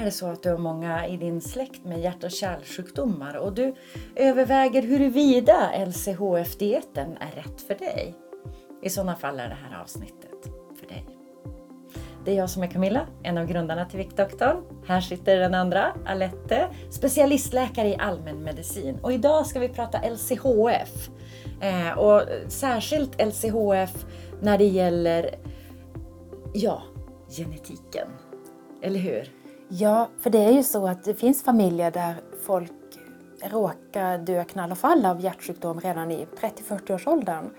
är det så att du har många i din släkt med hjärt och kärlsjukdomar och du överväger huruvida LCHF-dieten är rätt för dig. I sådana fall är det här avsnittet för dig. Det är jag som är Camilla, en av grundarna till Viktdoktorn. Här sitter den andra, Alette, specialistläkare i allmänmedicin. Och idag ska vi prata LCHF. Eh, och särskilt LCHF när det gäller, ja, genetiken. Eller hur? Ja, för det är ju så att det finns familjer där folk råkar dö knall och fall av hjärtsjukdom redan i 30-40-årsåldern.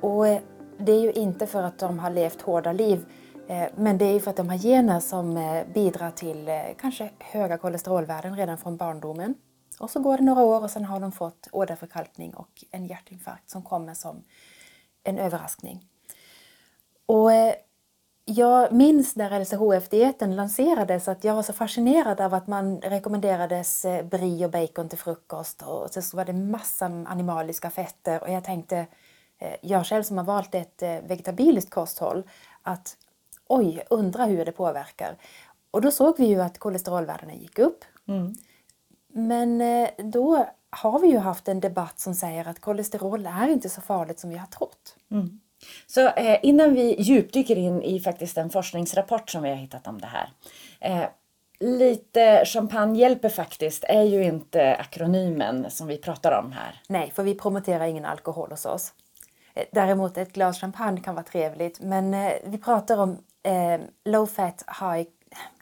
Och eh, det är ju inte för att de har levt hårda liv eh, men det är ju för att de har gener som eh, bidrar till kanske höga kolesterolvärden redan från barndomen. Och så går det några år och sen har de fått åderförkalkning och en hjärtinfarkt som kommer som en överraskning. Och jag minns när LCHF-dieten lanserades att jag var så fascinerad av att man rekommenderades eh, brie och bacon till frukost och så var det massa animaliska fetter och jag tänkte, eh, jag själv som har valt ett eh, vegetabiliskt kosthåll, att oj, undra hur det påverkar. Och då såg vi ju att kolesterolvärdena gick upp. Mm. Men då har vi ju haft en debatt som säger att kolesterol är inte så farligt som vi har trott. Mm. Så eh, innan vi djupdyker in i faktiskt en forskningsrapport som vi har hittat om det här. Eh, lite champagne hjälper faktiskt är ju inte akronymen som vi pratar om här. Nej, för vi promoterar ingen alkohol hos oss. Eh, däremot ett glas champagne kan vara trevligt, men eh, vi pratar om eh, low fat, high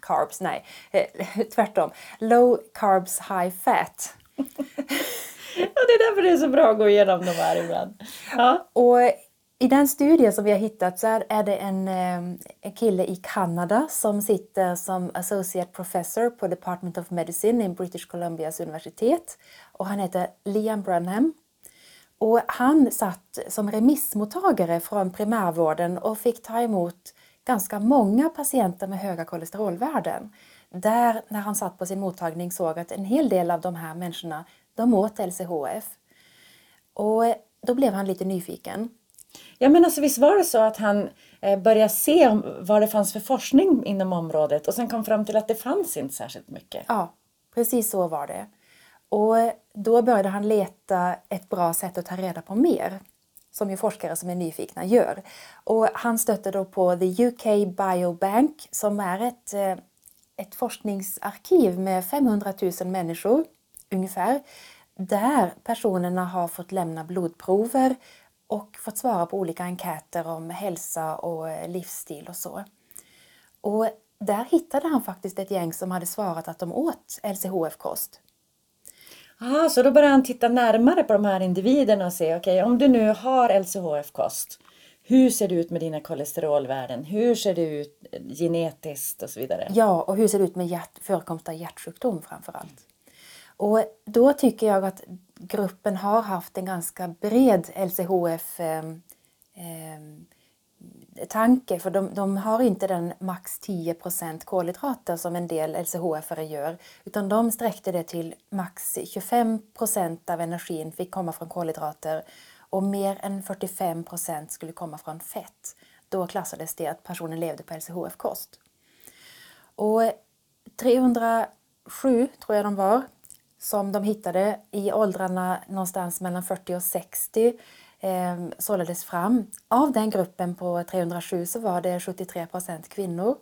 carbs, nej, eh, tvärtom. Low carbs, high fat. ja, det är därför det är så bra att gå igenom de här ibland. Ja. Och i den studie som vi har hittat så är det en, ehm, en kille i Kanada som sitter som associate professor på Department of Medicine i British Columbias universitet. Och han heter Liam Branham. Och han satt som remissmottagare från primärvården och fick ta emot ganska många patienter med höga kolesterolvärden. Där, när han satt på sin mottagning, såg att en hel del av de här människorna, de åt LCHF. Och då blev han lite nyfiken. Ja men alltså visst var det så att han eh, började se vad det fanns för forskning inom området och sen kom fram till att det fanns inte särskilt mycket. Ja, precis så var det. Och då började han leta ett bra sätt att ta reda på mer, som ju forskare som är nyfikna gör. Och han stötte då på The UK Biobank som är ett, eh, ett forskningsarkiv med 500 000 människor ungefär, där personerna har fått lämna blodprover och fått svara på olika enkäter om hälsa och eh, livsstil och så. Och där hittade han faktiskt ett gäng som hade svarat att de åt LCHF-kost. Ah, så då började han titta närmare på de här individerna och se, okej okay, om du nu har LCHF-kost, hur ser det ut med dina kolesterolvärden? Hur ser det ut genetiskt och så vidare? Ja, och hur ser det ut med hjärt, förekomst av hjärtsjukdom framför allt? Och då tycker jag att gruppen har haft en ganska bred LCHF-tanke ehm, ehm, för de, de, har inte den max 10% kolhydrater som en del LCHF-are gör utan de sträckte det till max 25% av energin fick komma från kolhydrater och mer än 45% skulle komma från fett. Då klassades det att personen levde på LCHF-kost. Och 307 tror jag de var som de hittade i åldrarna någonstans mellan 40 och 60 eh, sålades fram. Av den gruppen på 307 så var det 73 procent kvinnor.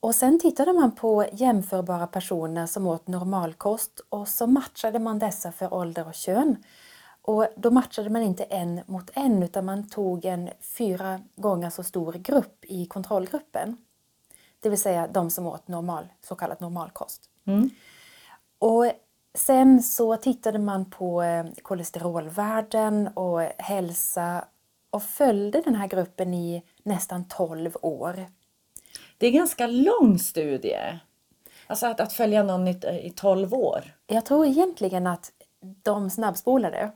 Och sen tittade man på jämförbara personer som åt normalkost och så matchade man dessa för ålder och kön. Och då matchade man inte en mot en utan man tog en fyra gånger så stor grupp i kontrollgruppen. Det vill säga de som åt normal, så kallad normalkost. Mm. Och sen så tittade man på eh, kolesterolvärden och hälsa och följde den här gruppen i nästan 12 år. Det är en ganska lång studie. Alltså att, att följa någon i, i 12 år. Jag tror egentligen att de snabbspolade.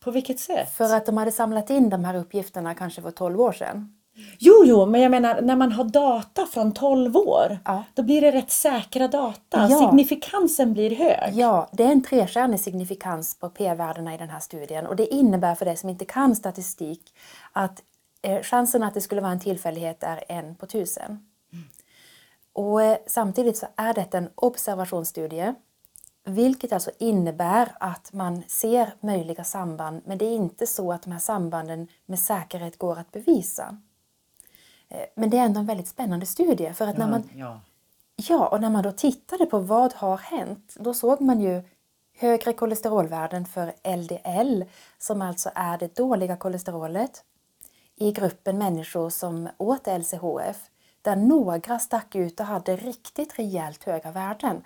På vilket sätt? För att de hade samlat in de här uppgifterna kanske för 12 år sedan. Jo, jo, men jag menar när man har data från 12 år, ja. då blir det rätt säkra data. Ja. Signifikansen blir hög. Ja, det är en trestjärnig signifikans på p-värdena i den här studien och det innebär för dig som inte kan statistik att eh, chansen att det skulle vara en tillfällighet är en på tusen. Mm. Och eh, samtidigt så är detta en observationsstudie, vilket alltså innebär att man ser möjliga samband, men det är inte så att de här sambanden med säkerhet går att bevisa. Eh, men det är ändå en väldigt spännande studie för att när man ja. Ja, och när man då tittade på vad har hänt, då såg man ju högre kolesterolvärden för LDL, som alltså är det dåliga kolesterolet, i gruppen människor som åt LCHF, där några stack ut och hade riktigt rejält höga värden.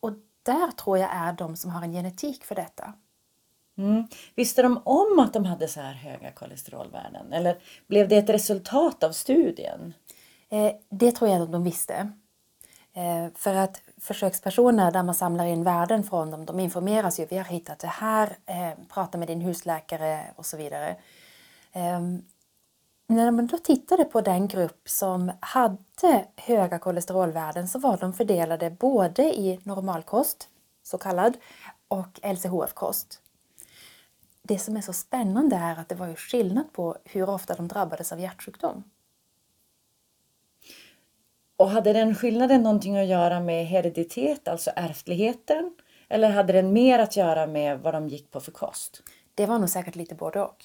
Och där tror jag är de som har en genetik för detta. Mm. Visste de om att de hade så här höga kolesterolvärden? Eller blev det ett resultat av studien? Eh, det tror jag att de visste. Eh, för att försökspersoner där man samlar in värden från dem, de informeras ju. Vi har hittat det här, eh, prata med din husläkare och så vidare. Eh, när man då tittade på den grupp som hade höga kolesterolvärden så var de fördelade både i normalkost, så kallad, och LCHF-kost. Det som är så spännande är att det var ju skillnad på hur ofta de drabbades av hjärtsjukdom. Och hade den skillnaden någonting att göra med hereditet, alltså ärftligheten? Eller hade den mer att göra med vad de gick på för kost? Det var nog säkert lite både och.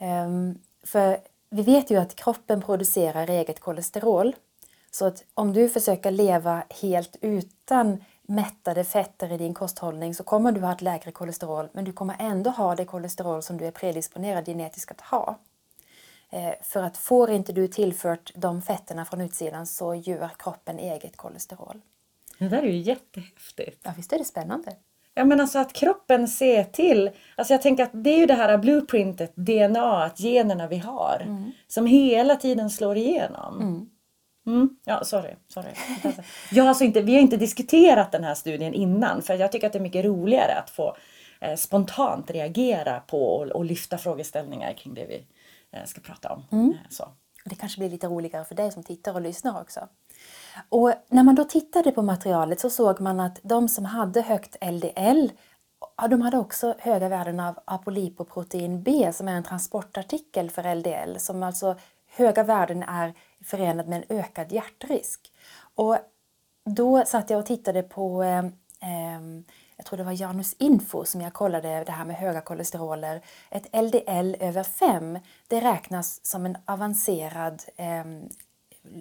Um, för vi vet ju att kroppen producerar eget kolesterol. Så att om du försöker leva helt utan mättade fetter i din kosthållning så kommer du ha ett lägre kolesterol men du kommer ändå ha det kolesterol som du är predisponerad genetiskt att ha. Eh, för att får inte du tillfört de fetterna från utsidan så gör kroppen eget kolesterol. Det där är ju jättehäftigt. Ja, visst är det spännande? Ja men alltså att kroppen ser till, alltså jag tänker att det är ju det här blueprintet, DNA, generna vi har, mm. som hela tiden slår igenom. Mm. Mm. Ja, sorry. sorry. Jag alltså inte, vi har inte diskuterat den här studien innan för jag tycker att det är mycket roligare att få eh, spontant reagera på och, och lyfta frågeställningar kring det vi Eh, ska prata om. Mm. Eh, så. Det kanske blir lite roligare för dig som tittar och lyssnar också. Och när man då tittade på materialet så såg man att de som hade högt LDL de hade också höga värden av apolipoprotein B som är en transportartikel för LDL. Som alltså höga värden är förenat med en ökad hjärtrisk. Och då satt jag och tittade på eh, jag tror det var Janus Info som jag kollade det här med höga kolesteroler. Ett LDL över 5 det räknas som en avancerad eh,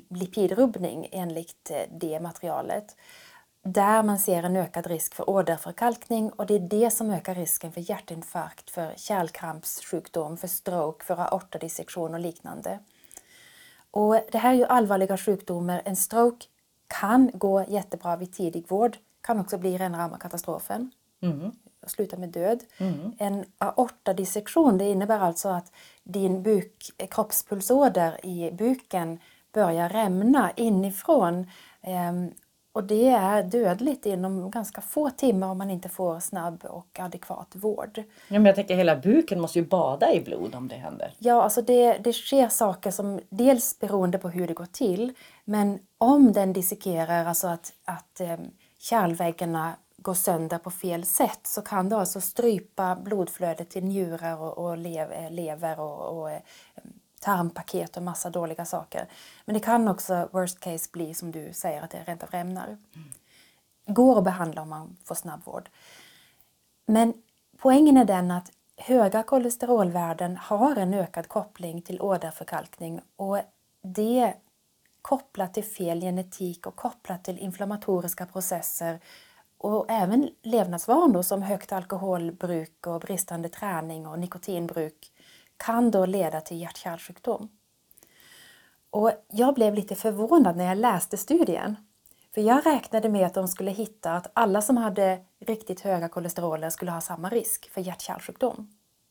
lipidrubbning enligt eh, det materialet. Där man ser en ökad risk för åderförkalkning och det är det som ökar risken för hjärtinfarkt, för kärlkrampssjukdom, för stroke, för aortadissektion och liknande. Och det här är ju allvarliga sjukdomar. En stroke kan gå jättebra vid tidig vård kan också bli rena rama katastrofen. Mm. Och sluta med död. Mm. En aortadissektion det innebär alltså att din buk, kroppspulsåder i buken börjar rämna inifrån. Och det är dödligt inom ganska få timmar om man inte får snabb och adekvat vård. Ja, men jag tänker hela buken måste ju bada i blod om det händer. Ja, alltså det, det sker saker som dels beroende på hur det går till men om den dissekerar, alltså att, att um, kärlväggarna går sönder på fel sätt så kan det alltså strypa blodflödet till njurar och, och lev, lever och, och eh, tarmpaket och massa dåliga saker. Men det kan också worst case bli som du säger att det rent av rämnar. Mm. Går att behandla om man får snabbvård. Men poängen är den att höga kolesterolvärden har en ökad koppling till åderförkalkning och det kopplat till fel genetik och kopplat till inflammatoriska processer och även levnadsvanor som högt alkoholbruk och bristande träning och nikotinbruk kan då leda till hjärt-kärlsjukdom. Och jag blev lite förvånad när jag läste studien. För jag räknade med att de skulle hitta att alla som hade riktigt höga kolesteroler skulle ha samma risk för hjärt-kärlsjukdom.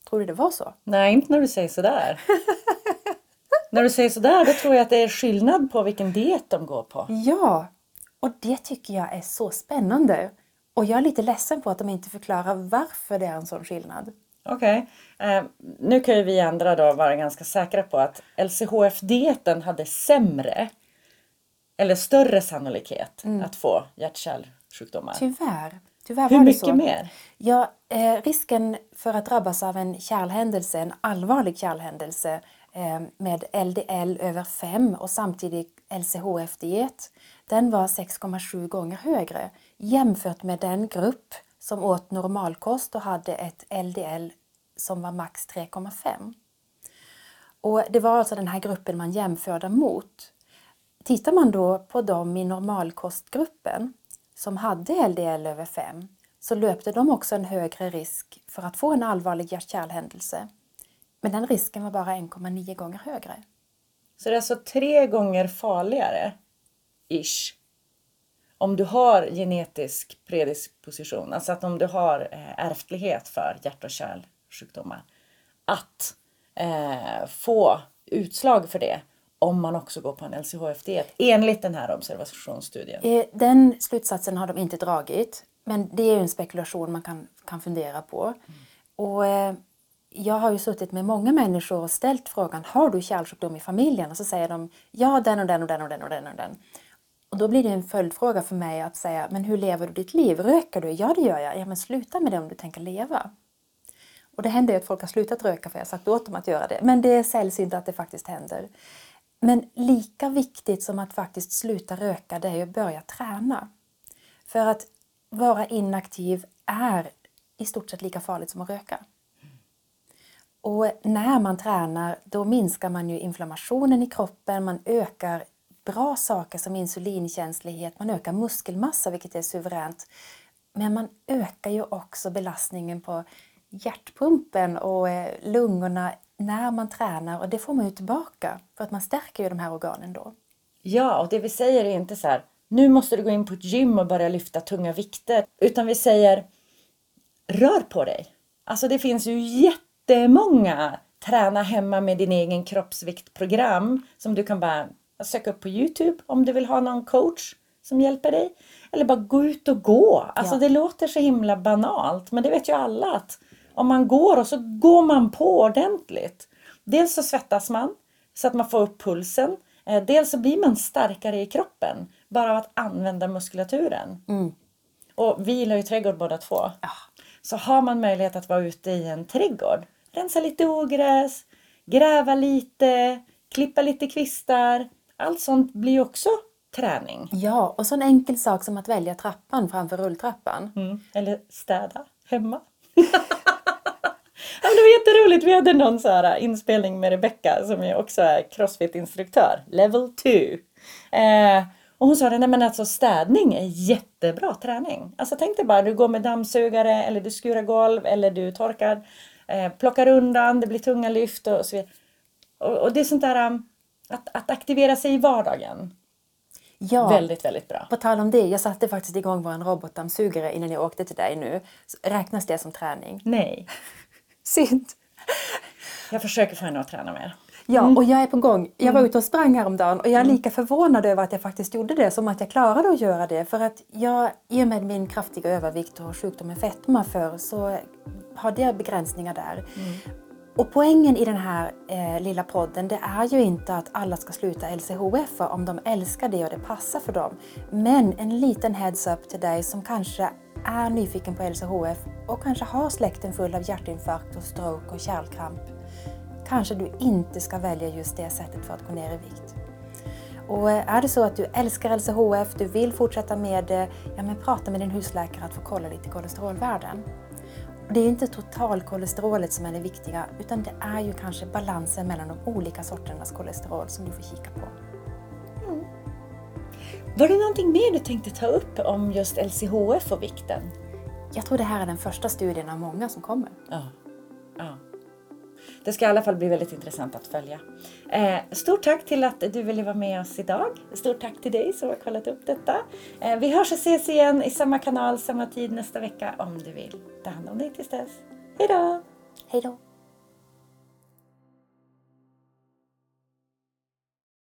Tror du det var så? Nej, inte när du säger sådär. När du säger sådär, då tror jag att det är skillnad på vilken diet de går på. Ja, och det tycker jag är så spännande. Och jag är lite ledsen på att de inte förklarar varför det är en sån skillnad. Okej, okay. eh, nu kan ju vi andra då vara ganska säkra på att LCHF-dieten hade sämre eller större sannolikhet mm. att få hjärt-kärlsjukdomar. Tyvärr. Tyvärr Hur mycket så. mer? Ja, eh, risken för att drabbas av en kärlhändelse, en allvarlig kärlhändelse, eh, med LDL över 5 och samtidigt LCHF-diet, den var 6,7 gånger högre jämfört med den grupp som åt normalkost och hade ett LDL som var max 3,5. Och det var alltså den här gruppen man jämförde mot. Tittar man då på dem i normalkostgruppen som hade LDL över 5 så löpte de också en högre risk för att få en allvarlig hjärt-kärlhändelse. Men den risken var bara 1,9 gånger högre. Så det är alltså tre gånger farligare, ish, om du har genetisk predisposition, alltså att om du har eh, ärftlighet för hjärt och kärlsjukdomar, att eh, få utslag för det om man också går på en LCHF-diet enligt den här observationsstudien. Eh, den slutsatsen har de inte dragit, men det är ju en spekulation man kan, kan fundera på. Mm. Och, eh, jag har ju suttit med många människor och ställt frågan har du kärlsjukdom i familjen? Och så säger de ja, den och den och den och den och den. Och den. Och då blir det en följdfråga för mig att säga men hur lever du ditt liv? Röker du? Ja, det gör jag. Ja, men sluta med det om du tänker leva. Och det händer ju att folk har slutat röka för jag har sagt åt dem att göra det. Men det är sällsynt att det faktiskt händer. Men lika viktigt som att faktiskt sluta röka det är ju att börja träna. För att vara inaktiv är i stort sett lika farligt som att röka. Och när man tränar då minskar man ju inflammationen i kroppen, man ökar bra saker som insulinkänslighet, man ökar muskelmassa vilket är suveränt. Men man ökar ju också belastningen på hjärtpumpen och eh, lungorna när man tränar och det får man ju tillbaka för att man stärker ju de här organen då. Ja, och det vi säger är inte så här, nu måste du gå in på ett gym och börja lyfta tunga vikter, utan vi säger rör på dig. Alltså det finns ju jättemånga träna hemma med din egen kroppsviktprogram som du kan bara söka upp på Youtube om du vill ha någon coach som hjälper dig. Eller bara gå ut och gå. Alltså ja. det låter så himla banalt men det vet ju alla att om man går och så går man på ordentligt. Dels så svettas man så att man får upp pulsen. Eh, dels så blir man starkare i kroppen bara av att använda muskulaturen. Mm. Och vi gillar ju trädgård båda två. Ja. Så har man möjlighet att vara ute i en trädgård, rensa lite ogräs, gräva lite, klippa lite kvistar. Allt sånt blir också träning. Ja, och så en enkel sak som att välja trappan framför rulltrappan. Mm. Eller städa hemma. Ja, det var jätteroligt. Vi hade någon så här inspelning med Rebecca som ju också är crossfit-instruktör, level 2. Eh, och hon sa det, nej men alltså städning är jättebra träning. Alltså tänk dig bara, du går med dammsugare eller du skurar golv eller du torkar, eh, plockar undan, det blir tunga lyft och så vidare. Och, och det är sånt där um, att, att aktivera sig i vardagen. Ja, väldigt, väldigt bra. På tal om det, jag satte faktiskt igång vår robotdammsugare innan jag åkte till dig nu. Räknas det som träning? Nej. Synd. Jag försöker få henne att träna mer. Ja, mm. och jag är på gång. Jag var mm. ute och sprang häromdagen och jag är mm. lika förvånad över att jag faktiskt gjorde det som att jag klarade att göra det. För att jag, i och med min kraftiga övervikt och sjukdomen fetma för så hade jag begränsningar där. Mm. Och poängen i den här eh, lilla podden det är ju inte att alla ska sluta LCHF om de älskar det och det passar för dem. Men en liten heads-up till dig som kanske är nyfiken på LCHF och kanske har släkten full av hjärtinfarkt och stroke och kärlkramp kanske du inte ska välja just det sättet för att gå ner i vikt. Och eh, är det så att du älskar LCHF, du vill fortsätta med det, ja men prata med din husläkare att få kolla lite kolesterolvärden. Det är inte totalkolesterolet som är det viktiga, utan det är ju kanske balansen mellan de olika sorternas kolesterol som du får kika på. Mm. Var det någonting mer du tänkte ta upp om just LCHF och vikten? Jag tror det här är den första studien av många som kommer. Ja. ja. Det ska i alla fall bli väldigt intressant att följa. Eh, stort tack till att du ville vara med oss idag. Stort tack till dig som har kollat upp detta. Eh, vi hörs och ses igen i samma kanal, samma tid nästa vecka om du vill. Ta hand om dig tills dess. Hej då! Hej då!